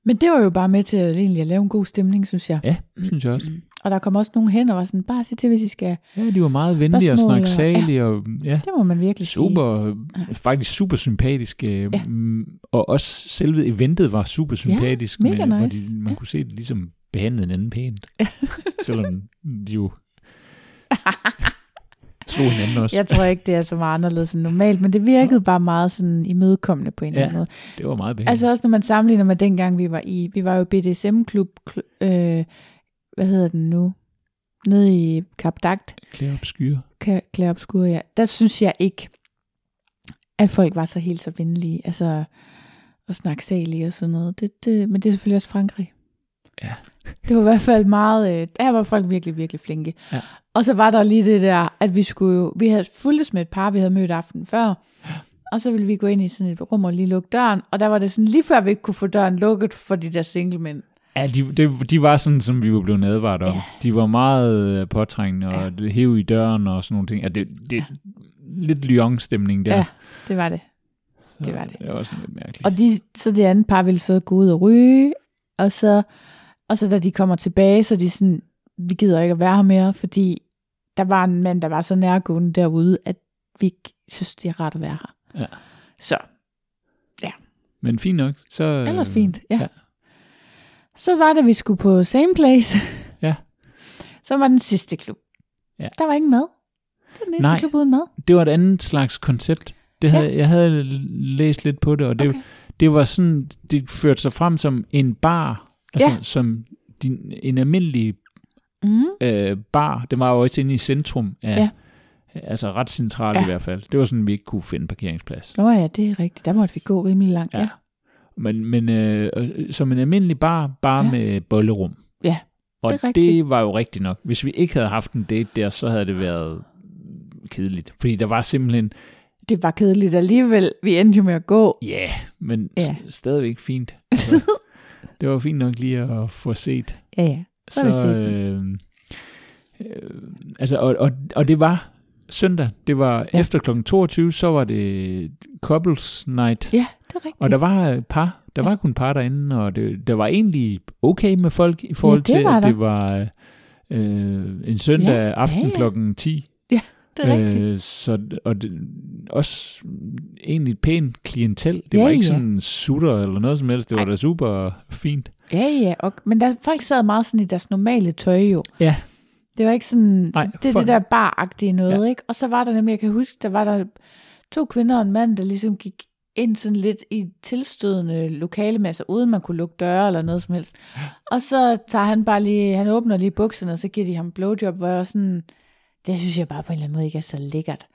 Men det var jo bare med til at, egentlig at lave en god stemning, synes jeg. Ja, synes jeg også. Og der kom også nogen hen og var sådan, bare sig til, hvis I skal. Ja, de var meget venlige og Spørgsmål, snaksalige, og ja, Det må man virkelig sige. super, faktisk super sympatiske. Ja. Ja. Og også selve eventet var super sympatisk, mega med, hvor nice. de, man Ja. kunne se det ligesom behandlede hinanden pænt. Selvom de jo slog hinanden også. Jeg tror ikke, det er så meget anderledes end normalt, men det virkede bare meget sådan imødekommende på en eller Ja. anden måde. Det var meget behageligt. Altså også når man sammenligner med dengang vi var i, vi var jo BDSM-klub, kl- øh, hvad hedder den nu? Nede i Cap Dagt, Klæder obskyre. Claire Obscure, ja. Der synes jeg ikke, at folk var så helt så venlige, altså og snaksalige og sådan noget. Det, det, men det er selvfølgelig også Frankrig. Ja. Det var i hvert fald meget, øh, der var folk virkelig, virkelig flinke. Ja. Og så var der lige det der, at vi skulle jo, vi havde fulgtes med et par, vi havde mødt aftenen før, og så ville vi gå ind i sådan et rum og lige lukke døren, og der var det sådan lige før vi ikke kunne få døren lukket for de der single mænd. Ja, de, de, de var sådan, som vi var blevet advaret om. Ja. De var meget øh, påtrængende, og Ja. hæv i døren og sådan nogle ting. Ja, det, det ja. lidt Lyon-stemning der. Ja, det var det. Så det var det. Det var sådan lidt mærkeligt. Og de, så det andet par ville så gå ud og ryge, og så, og så da de kommer tilbage, så de sådan, vi gider ikke at være her mere, fordi der var en mand, der var så nærgående derude, at vi ikke synes, det er rart at være her. Ja. Så, Men fint nok. Så, øh, ellers fint, ja. ja. Så var det, vi skulle på Same Place. Ja. Så var den sidste klub. Ja. Der var ingen mad. Det var den eneste Nej. klub uden mad. Det var et andet slags koncept. Det havde, ja. Jeg havde læst lidt på det, og det, okay. det var sådan, det førte sig frem som en bar, altså Ja. som din, en almindelig Mm. øh, bar. Den var jo også inde i centrum af, Ja. altså ret centralt Ja. i hvert fald. Det var sådan, vi ikke kunne finde parkeringsplads. Nå ja, det er rigtigt. Der måtte vi gå rimelig langt. Ja. ja. Men, men øh, øh, som en almindelig bar, bare Ja. med bollerum. Ja, Og det er det, rigtigt. det var jo rigtigt nok. Hvis vi ikke havde haft en date der, så havde det været kedeligt. Fordi der var simpelthen, Det var kedeligt alligevel. Vi endte jo med at gå. ja, yeah, men ja. stadigvæk fint. Altså, det var fint nok lige at få set. Ja, ja. Så den. øh, øh, altså, og, og, og det var søndag, det var Ja. ja. efter kl. 22, så var det couples night, Ja, det er rigtigt. og der var et par, der Ja. var kun par derinde, og det, der var egentlig okay med folk i forhold det til, at der. det var øh, en søndag Ja, aften ja, ja. klokken 10. det er rigtigt. Øh, så, og det, også egentlig et pænt klientel. Det Ja, var ikke ja. sådan sutter eller noget som helst. Det var Ej. da super fint. Ja, ja. Og, men der, folk sad meget sådan i deres normale tøj jo. Ja. Det var ikke sådan, Nej, det er folk- det der baragtige noget, Ja. ikke? Og så var der nemlig, jeg kan huske, der var der to kvinder og en mand, der ligesom gik ind sådan lidt i tilstødende lokale med, altså uden man kunne lukke døre eller noget som helst. Og så tager han bare lige, han åbner lige bukserne, og så giver de ham blowjob, hvor jeg var sådan, det synes jeg bare på en eller anden måde ikke er så lækkert.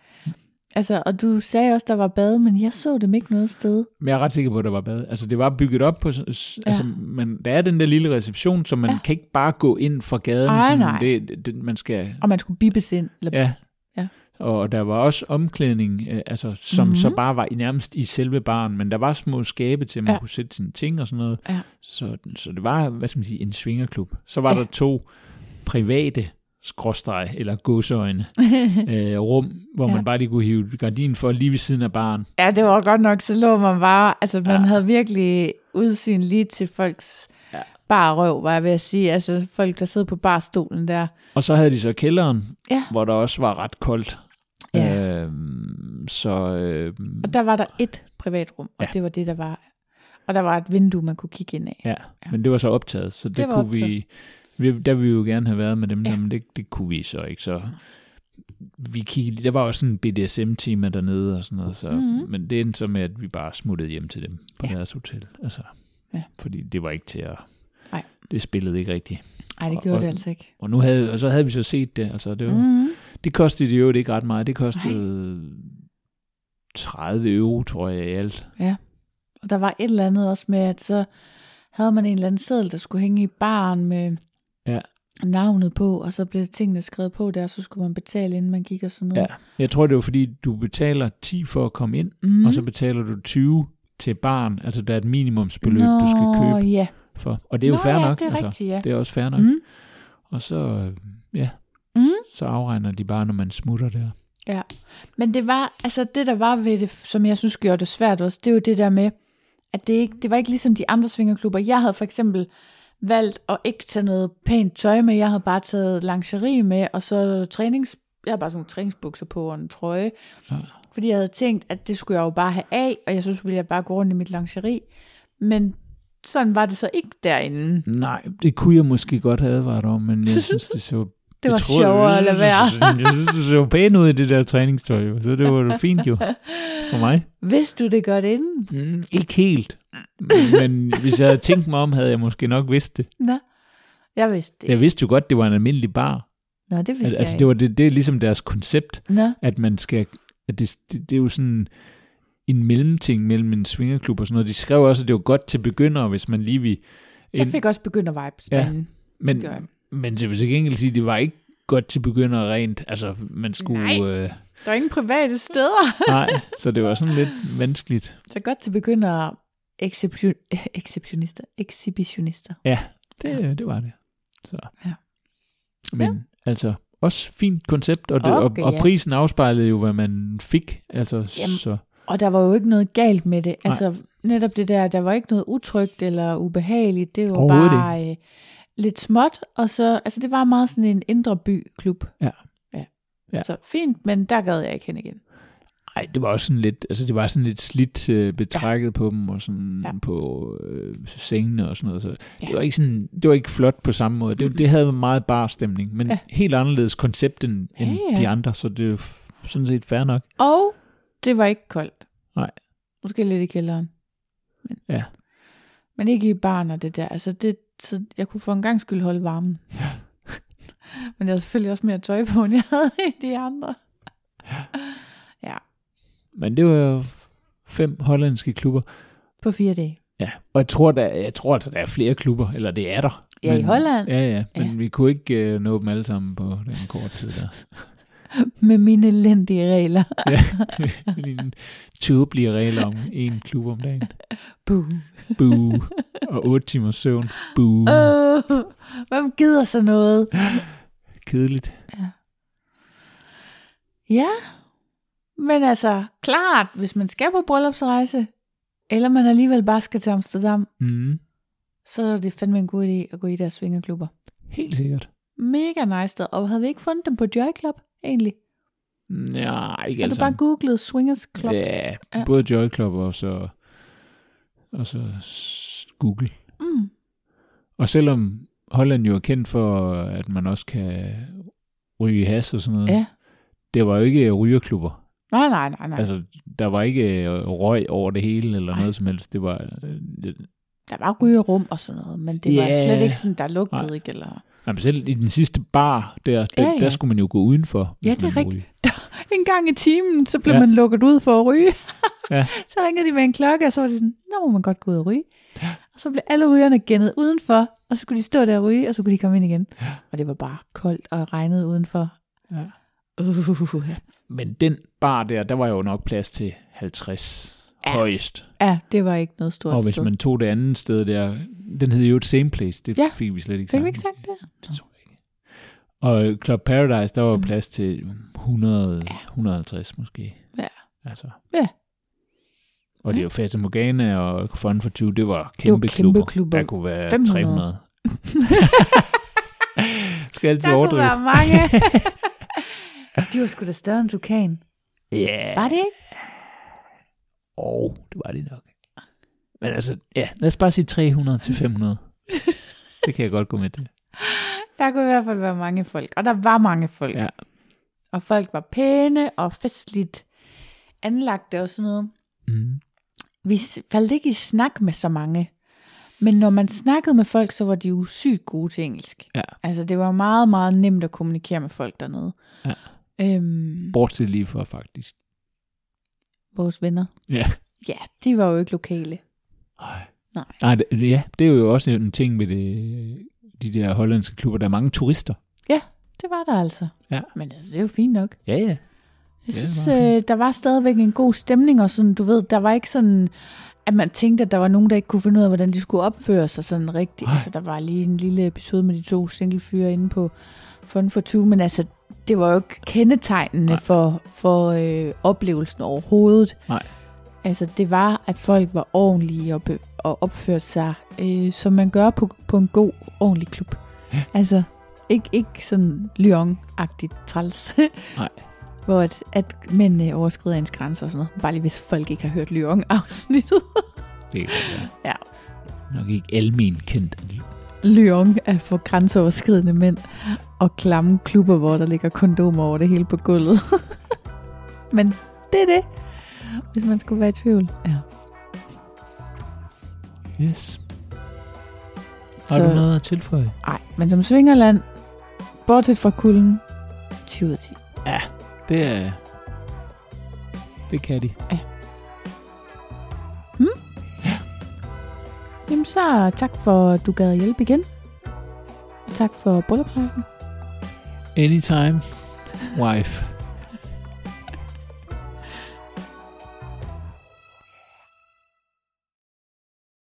Altså, og du sagde også, der var bad, men jeg så dem ikke noget sted. Men jeg er ret sikker på, at der var bad. Altså, det var bygget op på... Ja. Altså, men der er den der lille reception, så man Ja. ja. kan ikke bare gå ind fra gaden. Ej, sådan, nej. Det, det, man skal... Og man skulle bibes ind. Eller, Ja. Ja. Og der var også omklædning, øh, altså, som Mhm. mm-hmm. så bare var i, nærmest i selve baren, men der var små skabe til, at man Ja. ja. kunne sætte sine ting og sådan noget. Ja. Så, så det var, hvad skal man sige, en svingerklub. Så var Ja. ja. der to private skråstreg, eller godsøjne, øh, rum, hvor Ja. ja. man bare lige kunne hive gardinen for lige ved siden af baren. Ja, det var godt nok, så lå man bare, altså man Ja. ja. havde virkelig udsyn lige til folks Ja. ja. bare røv, var jeg ved at sige. Altså folk, der sidder på barstolen der. Og så havde de så kælderen, Ja. hvor der også var ret koldt. Ja. Øhm, så øh, Og der var der et privatrum, og Ja. ja. det var det, der var. Og der var et vindue, man kunne kigge ind af. ja, men det var så optaget, så det, Det kunne vi, vi, der ville vi jo gerne have været med dem, Ja. ja. men det, det kunne vi så ikke, så vi kiggede, der var også sådan en BDSM-tema dernede og sådan noget, så, Mhm. mm-hmm. men det endte så med, at vi bare smuttede hjem til dem på Ja. ja. deres hotel, altså, Ja. fordi det var ikke til at, Nej. det spillede ikke rigtigt. Nej, det gjorde og- det altså ikke. Og, nu havde, og så havde vi så set det, altså det, var, mm. Mm. det kostede jo ikke ret meget, det kostede 30 euro, tror jeg, i alt. Og der var et eller andet også med, at så havde man en eller anden seddel, der skulle hænge i baren med Ja. navnet på, og så blev tingene skrevet på der, og så skulle man betale, inden man gik og sådan noget. Ja. Jeg tror, det var fordi, du betaler 10 for at komme ind, Mm. og så betaler du 20 til barn. Altså, der er et minimumsbeløb, Nå, du skal købe ja. for. Og det er jo Nå, fair ja, nok. det er altså, rigtigt, ja. Det er også fair nok. Mm. Og så, øh, ja, Mm. så afregner de bare, når man smutter der. Ja, men det var, altså det der var ved det, som jeg synes gjorde det svært også, det er jo det der med, at det, ikke, det var ikke ligesom de andre svingerklubber. Jeg havde for eksempel valgt at ikke tage noget pænt tøj med, jeg havde bare taget lingerie med, og så trænings, jeg havde bare sådan nogle træningsbukser på og en trøje, Ja. fordi jeg havde tænkt, at det skulle jeg jo bare have af, og jeg synes, ville jeg bare gå rundt i mit lingerie. Men sådan var det så ikke derinde. Nej, det kunne jeg måske godt have advaret om, men jeg synes, det så... Det var jeg tror, sjovere at lade være. Jeg synes, det så pænt ud i det der træningstøj, jo. så det var jo fint jo for mig. Vidste du det godt inden? Mm, ikke helt. Men hvis jeg havde tænkt mig om, havde jeg måske nok vidst det. Nå, jeg vidste det. Jeg vidste jo godt, det var en almindelig bar. Nå, det vidste Altså, jeg altså det, var det, det er ligesom deres koncept, Nå, at man skal... At det, det, det er jo sådan en mellemting mellem en svingerklub og sådan noget. De skrev også, at det var godt til begyndere, hvis man lige vil... jeg fik også begyndt vibes Ja. derinde. men. Men det vil til gengæld sige, at det var ikke godt til begyndere rent. Altså, man skulle... Nej. Øh, Der er ingen private steder. nej, så det var sådan lidt vanskeligt. Så godt til begyndere exception, exceptionister. Exhibitionister. Ja, det, det var det. Så. Ja. Men Ja. altså, også fint koncept, og, det, Okay, og, og ja. prisen afspejlede jo, hvad man fik. Altså, Jamen, så, Og der var jo ikke noget galt med det. Nej. Altså netop det der, der var ikke noget utrygt eller ubehageligt. Det var bare øh, lidt småt. Og så, altså det var meget sådan en indre by-klub. Ja. ja. Ja. Så fint, men der gad jeg ikke hen igen. Ej, det var også sådan lidt, altså det var sådan lidt slidt øh, betrækket ja. på dem, og sådan Ja. ja. på øh, sengene og sådan noget, så Ja. det var ikke sådan, det var ikke flot på samme måde. Det, det havde meget bar stemning, men Ja. ja. helt anderledes koncept end, Ja, end ja. de andre, så det er sådan set fair nok. Og det var ikke koldt. Nej. Måske lidt i kælderen. Men, Ja. Men ikke i barn og det der. Altså det, så jeg kunne for en gang skyld holde varmen. Ja. Men jeg havde selvfølgelig også mere tøj på, end jeg havde i de andre. Men det var jo fem hollandske klubber. På fire dage. Ja, og jeg tror, der, jeg tror altså, der er flere klubber, eller det er der. Ja, i Holland. Ja, ja, men Ja. vi kunne ikke øh, nå dem alle sammen på den korte tid der. Med mine elendige regler. ja, dine tåbelige regler om en klub om dagen. Buh. Boo. Og 8 timers søvn. Boo. Øh, hvem gider så noget? Kedeligt. Ja, men altså, klart, hvis man skal på bryllupsrejse, eller man alligevel bare skal til Amsterdam, Mm. så er det fandme en god idé at gå i deres svingerklubber. Helt sikkert. Mega nice sted. Og havde vi ikke fundet dem på Joy Club, egentlig? Ja, ikke Har du bare googlet swingers clubs? Ja, Ja. både Joy Club og så, og så Google. Mm. Og selvom Holland jo er kendt for, at man også kan ryge has og sådan noget, Ja. det var jo ikke rygerklubber. Nej, nej, nej, nej. Altså, der var ikke øh, røg over det hele eller Nej. noget som helst. Det var... øh, Der var rygerum og sådan noget, men det var Ja. slet ikke sådan, der lugtede Nej. ikke. Eller... Jamen, selv i den sidste bar, der, der, Ja, ja. der skulle man jo gå udenfor. Ja, det er rigtigt. En gang i timen, så blev Ja. ja. man lukket ud for at ryge. Ja. så ringede de med en klokke, og så var de sådan, nå må man godt gå ud og ryge. Og så blev alle rygerne gennet udenfor, og så skulle de stå der og ryge, og så kunne de komme ind igen. Ja. Og det var bare koldt og regnede udenfor. Ja. Uh, ja. Men den bar der, der var jo nok plads til 50 Ja. højst. ja, det var ikke noget stort Og hvis sted. man tog det andet sted der, den hed jo et same place, det Ja. fik vi slet ikke Fik sagt. vi ikke sagt det? Det jeg ikke. Og Club Paradise, der var Mm. plads til 100, 150 måske. Ja. Altså. Ja. Og det er jo Fata Morgana og Fun for Two, det var Det var kæmpe, kæmpe klubber. klubber. Der kunne være 500. 300. Skal altid Der kunne overdrive. være mange. de var sgu da større end Tukan. Ja. Yeah. Var det ikke? Og det var det nok. Men altså, ja, lad os bare sige 300 til 500. det kan jeg godt gå med til. Der kunne i hvert fald være mange folk. Og der var mange folk. Ja. Og folk var pæne og festligt anlagte og sådan noget. Mm. Vi faldt ikke i snak med så mange. Men når man snakkede med folk, så var de jo sygt gode til engelsk. Ja. Altså, det var meget, meget nemt at kommunikere med folk dernede. Ja. Øhm, Bortset lige for faktisk. Vores venner. Ja. Ja, de var jo ikke lokale. Nej. Nej. Nej, det, ja, det er jo også en ting med det, de der hollandske klubber. Der er mange turister. Det var der altså. Ja. Men altså, det er jo fint nok. Ja, ja. Jeg synes, var øh, der var stadigvæk en god stemning, og sådan, du ved, der var ikke sådan, at man tænkte, at der var nogen, der ikke kunne finde ud af, hvordan de skulle opføre sig sådan rigtigt. Nej. Altså, der var lige en lille episode med de to singlefyre inde på Fun for Two, men altså, det var jo ikke kendetegnende Nej. for, for øh, oplevelsen overhovedet. Nej. Altså, det var, at folk var ordentlige og, be- og opførte sig, øh, som man gør på, på en god, ordentlig klub. Ja. Altså, ikke, ikke sådan Lyon-agtigt træls. Nej. Hvor at, at mænd øh, overskrider ens grænser og sådan noget. Bare lige hvis folk ikke har hørt Lyon-afsnittet. Det kan godt være. Ja. Nok ikke almen kendt. Lyon er for grænseoverskridende mænd og klamme klubber, hvor der ligger kondomer over det hele på gulvet. Men det er det, hvis man skulle være i tvivl. Ja. Yes. Har Så- du noget at tilføje? Ej, men som Svingerland, bortset fra kulden, 10 ud af 10. Det er... Det kan de. Jamen så tak for, at du gad hjælpe igen. Og tak for bryllupsrejsen. Anytime, wife.